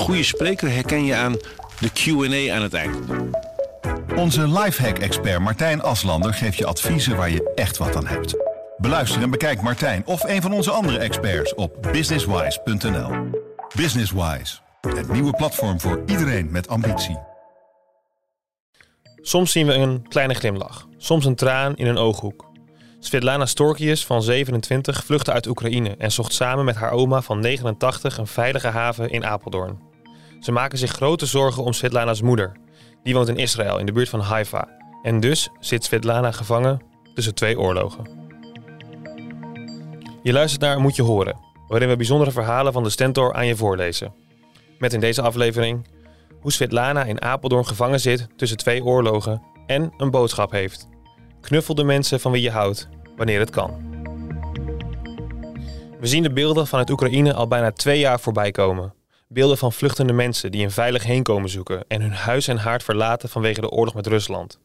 goede spreker herken je aan de Q&A aan het eind. Onze lifehack-expert Martijn Aslander geeft je adviezen waar je echt wat aan hebt. Beluister en bekijk Martijn of een van onze andere experts op businesswise.nl. Businesswise, het nieuwe platform voor iedereen met ambitie. Soms zien we een kleine glimlach, soms een traan in een ooghoek. Svetlana Storkius van 27 vluchtte uit Oekraïne en zocht samen met haar oma van 89 een veilige haven in Apeldoorn. Ze maken zich grote zorgen om Svetlana's moeder. Die woont in Israël in de buurt van Haifa. En dus zit Svetlana gevangen tussen twee oorlogen. Je luistert naar Moet je horen, waarin we bijzondere verhalen van de Stentor aan je voorlezen. Met in deze aflevering hoe Svetlana in Apeldoorn gevangen zit tussen twee oorlogen en een boodschap heeft. Knuffel de mensen van wie je houdt, wanneer het kan. We zien de beelden van het Oekraïne al bijna twee jaar voorbij komen. Beelden van vluchtende mensen die een veilig heenkomen zoeken en hun huis en haard verlaten vanwege de oorlog met Rusland.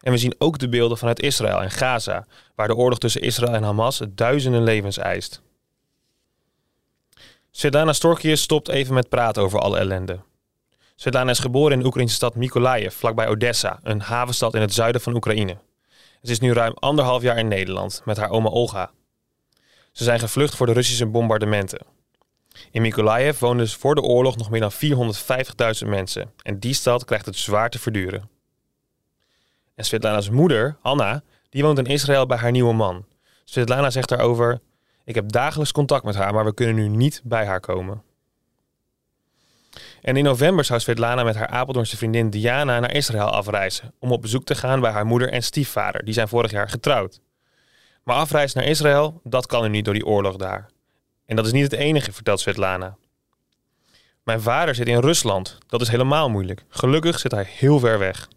En we zien ook de beelden vanuit Israël en Gaza, waar de oorlog tussen Israël en Hamas duizenden levens eist. Svetlana Storkius stopt even met praten over alle ellende. Svetlana is geboren in de Oekraïnse stad Mykolaiv, vlakbij Odessa, een havenstad in het zuiden van Oekraïne. Ze is nu ruim anderhalf jaar in Nederland met haar oma Olga. Ze zijn gevlucht voor de Russische bombardementen. In Mykolaiv woonden voor de oorlog nog meer dan 450.000 mensen en die stad krijgt het zwaar te verduren. En Svetlana's moeder, Anna, die woont in Israël bij haar nieuwe man. Svetlana zegt daarover: Ik heb dagelijks contact met haar, maar we kunnen nu niet bij haar komen. En in november zou Svetlana met haar Apeldoornse vriendin Diana naar Israël afreizen om op bezoek te gaan bij haar moeder en stiefvader. Die zijn vorig jaar getrouwd. Maar afreizen naar Israël, dat kan nu niet door die oorlog daar. En dat is niet het enige, vertelt Svetlana. Mijn vader zit in Rusland. Dat is helemaal moeilijk. Gelukkig zit hij heel ver weg.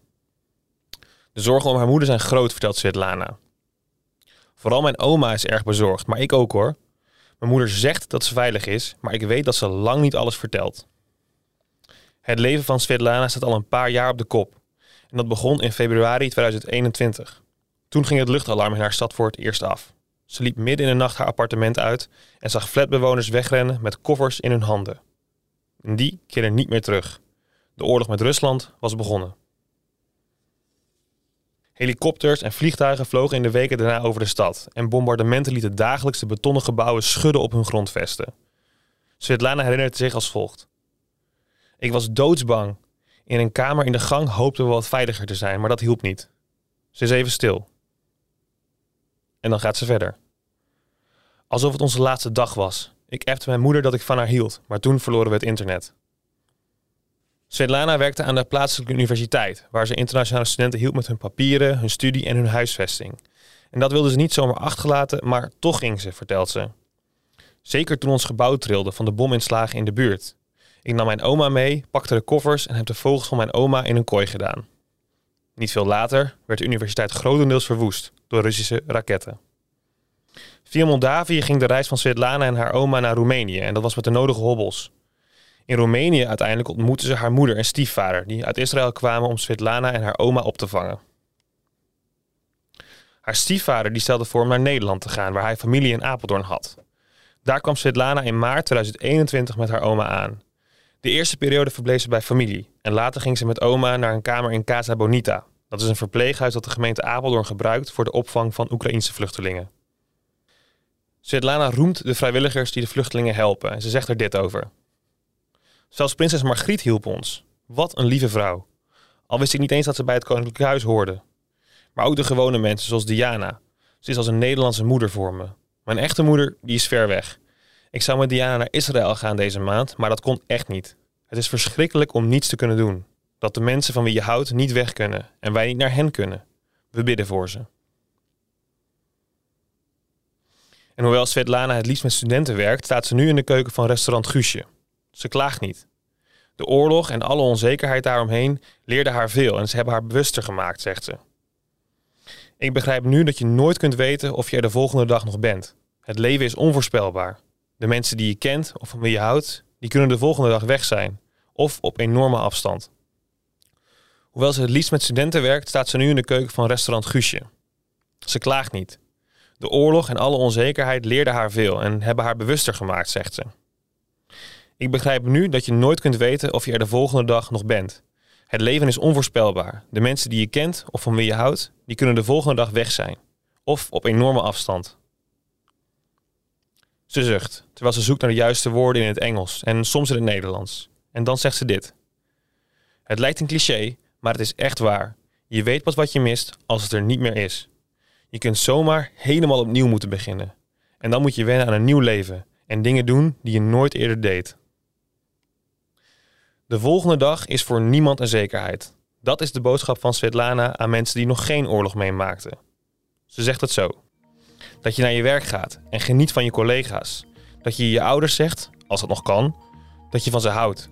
De zorgen om haar moeder zijn groot, vertelt Svetlana. Vooral mijn oma is erg bezorgd, maar ik ook hoor. Mijn moeder zegt dat ze veilig is, maar ik weet dat ze lang niet alles vertelt. Het leven van Svetlana staat al een paar jaar op de kop. En dat begon in februari 2021. Toen ging het luchtalarm in haar stad voor het eerst af. Ze liep midden in de nacht haar appartement uit en zag flatbewoners wegrennen met koffers in hun handen. En die keerden niet meer terug. De oorlog met Rusland was begonnen. Helikopters en vliegtuigen vlogen in de weken daarna over de stad en bombardementen lieten dagelijks de betonnen gebouwen schudden op hun grondvesten. Svetlana herinnert zich als volgt. Ik was doodsbang. In een kamer in de gang hoopten we wat veiliger te zijn, maar dat hielp niet. Ze is even stil. En dan gaat ze verder. Alsof het onze laatste dag was. Ik appte mijn moeder dat ik van haar hield, maar toen verloren we het internet. Svetlana werkte aan de plaatselijke universiteit, waar ze internationale studenten hielp met hun papieren, hun studie en hun huisvesting. En dat wilde ze niet zomaar achterlaten, maar toch ging ze, vertelt ze. Zeker toen ons gebouw trilde van de bominslagen in de buurt. Ik nam mijn oma mee, pakte de koffers en heb de vogels van mijn oma in een kooi gedaan. Niet veel later werd de universiteit grotendeels verwoest door Russische raketten. Via Moldavië ging de reis van Svetlana en haar oma naar Roemenië en dat was met de nodige hobbels. In Roemenië uiteindelijk ontmoetten ze haar moeder en stiefvader, die uit Israël kwamen om Svetlana en haar oma op te vangen. Haar stiefvader die stelde voor om naar Nederland te gaan, waar hij familie in Apeldoorn had. Daar kwam Svetlana in maart 2021 met haar oma aan. De eerste periode verbleef ze bij familie en later ging ze met oma naar een kamer in Casa Bonita. Dat is een verpleeghuis dat de gemeente Apeldoorn gebruikt voor de opvang van Oekraïnse vluchtelingen. Svetlana roemt de vrijwilligers die de vluchtelingen helpen en ze zegt er dit over. Zelfs prinses Margriet hielp ons. Wat een lieve vrouw. Al wist ik niet eens dat ze bij het Koninklijk Huis hoorde. Maar ook de gewone mensen zoals Diana. Ze is als een Nederlandse moeder voor me. Mijn echte moeder, die is ver weg. Ik zou met Diana naar Israël gaan deze maand, maar dat kon echt niet. Het is verschrikkelijk om niets te kunnen doen. Dat de mensen van wie je houdt niet weg kunnen en wij niet naar hen kunnen. We bidden voor ze. En hoewel Svetlana het liefst met studenten werkt, staat ze nu in de keuken van restaurant Guusje. Ze klaagt niet. De oorlog en alle onzekerheid daaromheen leerden haar veel en ze hebben haar bewuster gemaakt, zegt ze. Ik begrijp nu dat je nooit kunt weten of je er de volgende dag nog bent. Het leven is onvoorspelbaar. De mensen die je kent of van wie je houdt, die kunnen de volgende dag weg zijn. Of op enorme afstand. Hoewel ze het liefst met studenten werkt, staat ze nu in de keuken van restaurant Guusje. Ze klaagt niet. De oorlog en alle onzekerheid leerden haar veel en hebben haar bewuster gemaakt, zegt ze. Ik begrijp nu dat je nooit kunt weten of je er de volgende dag nog bent. Het leven is onvoorspelbaar. De mensen die je kent of van wie je houdt, die kunnen de volgende dag weg zijn. Of op enorme afstand. Ze zucht, terwijl ze zoekt naar de juiste woorden in het Engels en soms in het Nederlands. En dan zegt ze dit. Het lijkt een cliché, maar het is echt waar. Je weet pas wat je mist als het er niet meer is. Je kunt zomaar helemaal opnieuw moeten beginnen. En dan moet je wennen aan een nieuw leven en dingen doen die je nooit eerder deed. De volgende dag is voor niemand een zekerheid. Dat is de boodschap van Svetlana aan mensen die nog geen oorlog meemaakten. Ze zegt het zo. Dat je naar je werk gaat en geniet van je collega's. Dat je je ouders zegt, als het nog kan, dat je van ze houdt.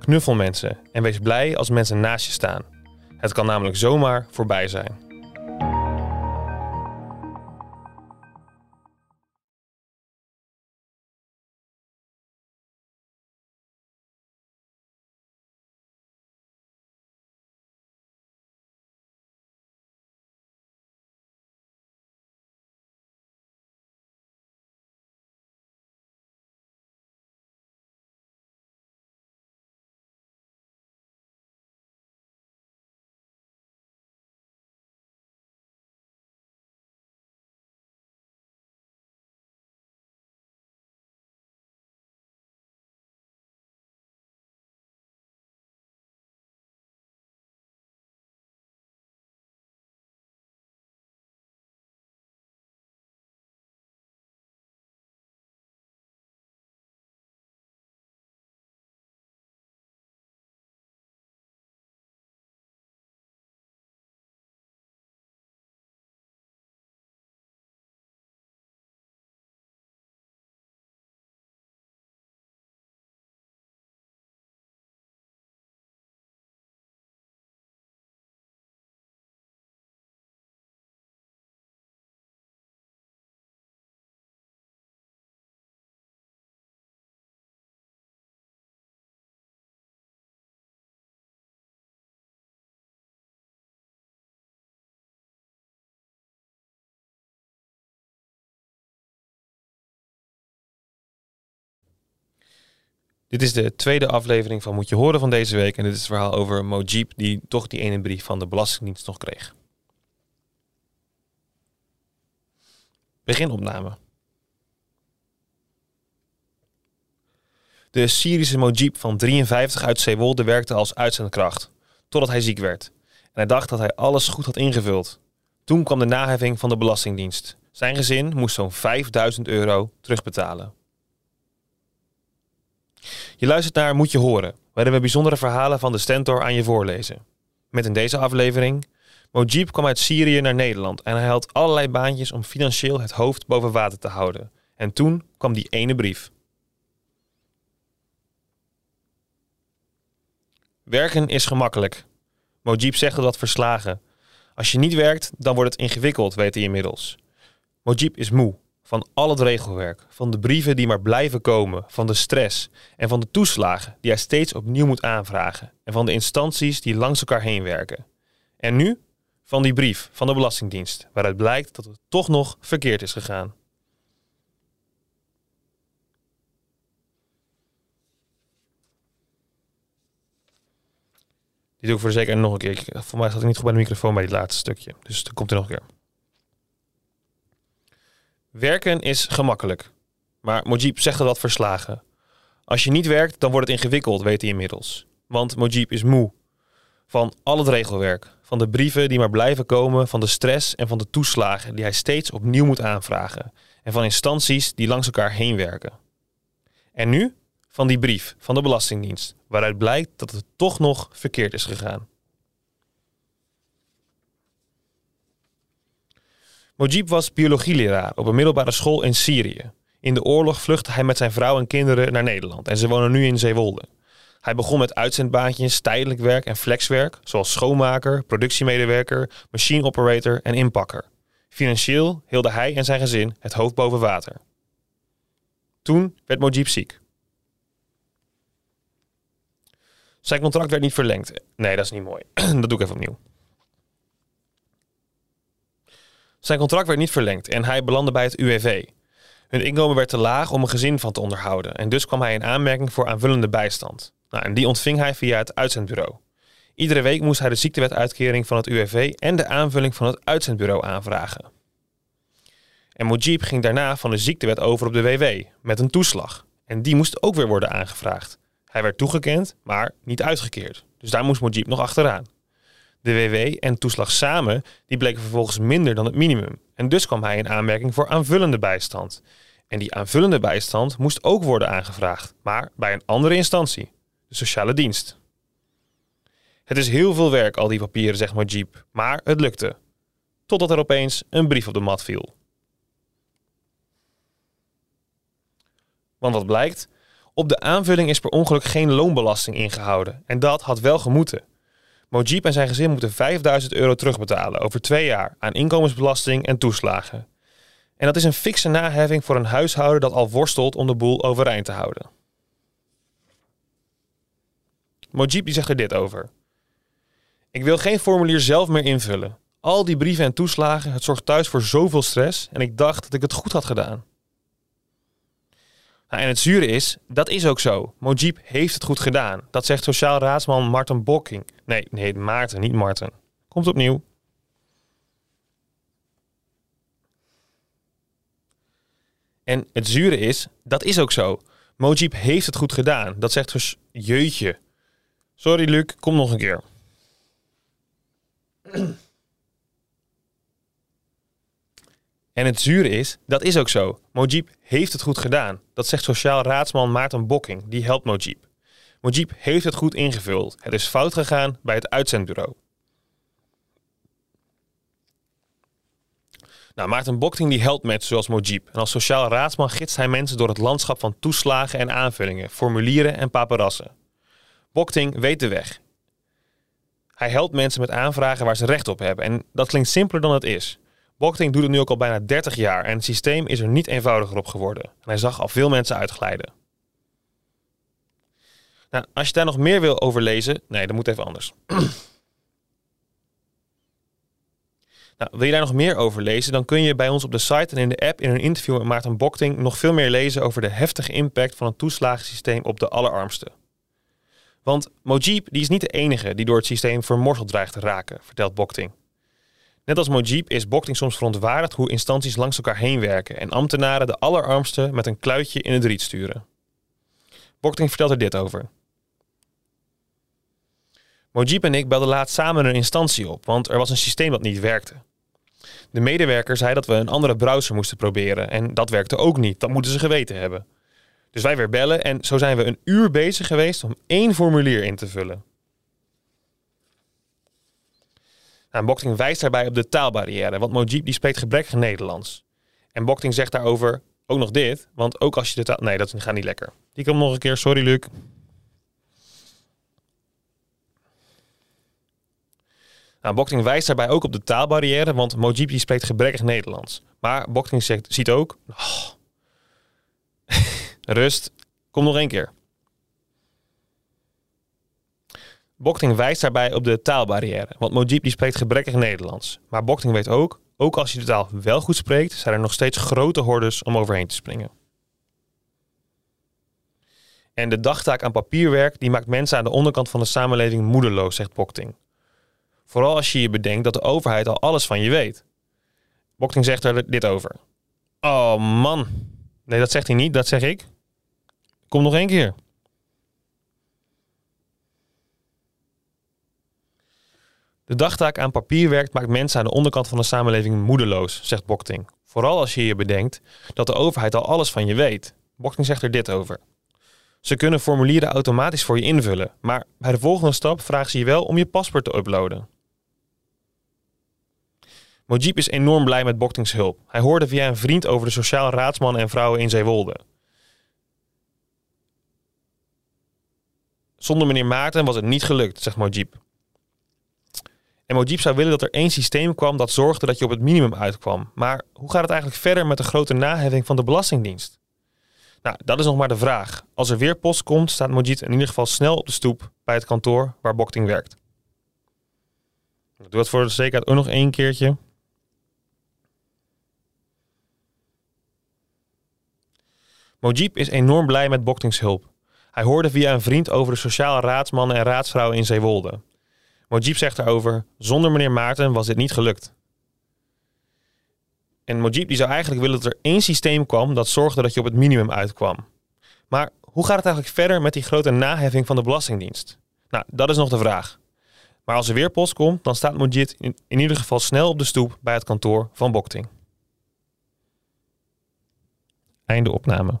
Knuffel mensen en wees blij als mensen naast je staan. Het kan namelijk zomaar voorbij zijn. Dit is de tweede aflevering van Moet je horen van deze week. En dit is het verhaal over Mojib, die toch die ene brief van de Belastingdienst nog kreeg. Beginopname. De Syrische Mojib van 53 uit Zeewolde werkte als uitzendkracht, totdat hij ziek werd. En hij dacht dat hij alles goed had ingevuld. Toen kwam de naheffing van de Belastingdienst. Zijn gezin moest zo'n 5000 euro terugbetalen. Je luistert naar Moet je horen, waarin we bijzondere verhalen van de Stentor aan je voorlezen. Met in deze aflevering. Mojib kwam uit Syrië naar Nederland en hij had allerlei baantjes om financieel het hoofd boven water te houden. En toen kwam die ene brief. Werken is gemakkelijk. Mojib zegt dat verslagen. Als je niet werkt, dan wordt het ingewikkeld, weet hij inmiddels. Mojib is moe van al het regelwerk, van de brieven die maar blijven komen, van de stress en van de toeslagen die hij steeds opnieuw moet aanvragen en van de instanties die langs elkaar heen werken. En nu van die brief van de Belastingdienst, waaruit blijkt dat het toch nog verkeerd is gegaan. Die doe ik voor zekerheid nog een keer. Voor mij zat ik niet goed bij de microfoon bij dit laatste stukje. Dus dan komt er nog een keer. Werken is gemakkelijk. Maar Mojib zegt dat verslagen. Als je niet werkt, dan wordt het ingewikkeld, weet hij inmiddels. Want Mojib is moe. Van al het regelwerk. Van de brieven die maar blijven komen. Van de stress en van de toeslagen die hij steeds opnieuw moet aanvragen. En van instanties die langs elkaar heen werken. En nu van die brief van de Belastingdienst. Waaruit blijkt dat het toch nog verkeerd is gegaan. Mojib was biologieleraar op een middelbare school in Syrië. In de oorlog vluchtte hij met zijn vrouw en kinderen naar Nederland en ze wonen nu in Zeewolde. Hij begon met uitzendbaantjes, tijdelijk werk en flexwerk, zoals schoonmaker, productiemedewerker, machine operator en inpakker. Financieel hielden hij en zijn gezin het hoofd boven water. Toen werd Mojib ziek. Zijn contract werd niet verlengd. Nee, dat is niet mooi. dat doe ik even opnieuw. Zijn contract werd niet verlengd en hij belandde bij het UWV. Hun inkomen werd te laag om een gezin van te onderhouden en dus kwam hij in aanmerking voor aanvullende bijstand. Nou, en die ontving hij via het uitzendbureau. Iedere week moest hij de ziektewetuitkering van het UWV en de aanvulling van het uitzendbureau aanvragen. En Mujib ging daarna van de ziektewet over op de WW met een toeslag. En die moest ook weer worden aangevraagd. Hij werd toegekend, maar niet uitgekeerd. Dus daar moest Mujib nog achteraan. De WW en toeslag samen die bleken vervolgens minder dan het minimum. En dus kwam hij in aanmerking voor aanvullende bijstand. En die aanvullende bijstand moest ook worden aangevraagd, maar bij een andere instantie, de sociale dienst. Het is heel veel werk, al die papieren, zegt Mujib, maar het lukte. Totdat er opeens een brief op de mat viel. Want wat blijkt? Op de aanvulling is per ongeluk geen loonbelasting ingehouden. En dat had wel gemoeten. Mojib en zijn gezin moeten 5000 euro terugbetalen over twee jaar aan inkomensbelasting en toeslagen. En dat is een fikse naheffing voor een huishouden dat al worstelt om de boel overeind te houden. Mojib die zegt er dit over. Ik wil geen formulier zelf meer invullen. Al die brieven en toeslagen, het zorgt thuis voor zoveel stress en ik dacht dat ik het goed had gedaan. Nou, en het zure is, dat is ook zo. Mojib heeft het goed gedaan. Dat zegt sociaal raadsman Martin Bokking. Nee, nee, Maarten, niet Martin. Komt opnieuw. En het zure is, dat is ook zo. Mojib heeft het goed gedaan. Dat zegt dus jeutje. Sorry Luc, kom nog een keer. En het zure is, dat is ook zo. Mojib heeft het goed gedaan. Dat zegt sociaal raadsman Maarten Bokking, die helpt Mojib. Mojib heeft het goed ingevuld. Het is fout gegaan bij het uitzendbureau. Nou, Maarten Bokking die helpt mensen zoals Mojib. En als sociaal raadsman gidst hij mensen door het landschap van toeslagen en aanvullingen, formulieren en paparassen. Bokting weet de weg. Hij helpt mensen met aanvragen waar ze recht op hebben. En dat klinkt simpeler dan het is. Bokting doet het nu ook al bijna 30 jaar en het systeem is er niet eenvoudiger op geworden. En hij zag al veel mensen uitglijden. Nou, als je daar nog meer wil over lezen, nee, dat moet even anders. nou, wil je daar nog meer over lezen, dan kun je bij ons op de site en in de app in een interview met Maarten Bokting nog veel meer lezen over de heftige impact van het toeslagensysteem op de allerarmsten. Want Mojib die is niet de enige die door het systeem vermorzeld dreigt te raken, vertelt Bokting. Net als Mojib is Bokting soms verontwaardigd hoe instanties langs elkaar heen werken en ambtenaren de allerarmsten met een kluitje in het riet sturen. Bokting vertelt er dit over. Mojib en ik belden laatst samen een instantie op, want er was een systeem dat niet werkte. De medewerker zei dat we een andere browser moesten proberen en dat werkte ook niet. Dat moeten ze geweten hebben. Dus wij weer bellen en zo zijn we een uur bezig geweest om één formulier in te vullen. Nou, wijst daarbij op de taalbarrière, want Mojib die spreekt gebrekkig Nederlands. En Bokting zegt daarover ook nog dit, want ook als je de taal... Nee, dat gaat niet lekker. Die komt nog een keer, sorry Luc. Nou, Bokting wijst daarbij ook op de taalbarrière, want Mojib die spreekt gebrekkig Nederlands. Maar Bokting zegt, ziet ook... Oh. Rust, kom nog één keer. Bokting wijst daarbij op de taalbarrière, want Mojib die spreekt gebrekkig Nederlands. Maar Bokting weet ook, ook als je de taal wel goed spreekt, zijn er nog steeds grote hordes om overheen te springen. En de dagtaak aan papierwerk die maakt mensen aan de onderkant van de samenleving moedeloos, zegt Bokting. Vooral als je je bedenkt dat de overheid al alles van je weet. Bokting zegt er dit over. Oh man. Nee, dat zegt hij niet, dat zeg ik. Kom nog één keer. De dagtaak aan papierwerk maakt mensen aan de onderkant van de samenleving moedeloos, zegt Bokting. Vooral als je je bedenkt dat de overheid al alles van je weet. Bokting zegt er dit over. Ze kunnen formulieren automatisch voor je invullen, maar bij de volgende stap vragen ze je wel om je paspoort te uploaden. Mojib is enorm blij met Boktings hulp. Hij hoorde via een vriend over de sociaal raadsman en vrouwen in Zeewolde. Zonder meneer Maarten was het niet gelukt, zegt Mojib. En Mojib zou willen dat er één systeem kwam dat zorgde dat je op het minimum uitkwam. Maar hoe gaat het eigenlijk verder met de grote naheffing van de Belastingdienst? Nou, dat is nog maar de vraag. Als er weer post komt, staat Mojib in ieder geval snel op de stoep bij het kantoor waar Bokting werkt. Ik doe dat voor de zekerheid ook nog één keertje. Mojib is enorm blij met Boktings hulp. Hij hoorde via een vriend over de sociale raadsmannen en raadsvrouwen in Zeewolde. Mojib zegt erover: Zonder meneer Maarten was dit niet gelukt. En Mojib die zou eigenlijk willen dat er één systeem kwam dat zorgde dat je op het minimum uitkwam. Maar hoe gaat het eigenlijk verder met die grote naheffing van de Belastingdienst? Nou, dat is nog de vraag. Maar als er weer post komt, dan staat Mojib in, in ieder geval snel op de stoep bij het kantoor van Bokting. Einde opname.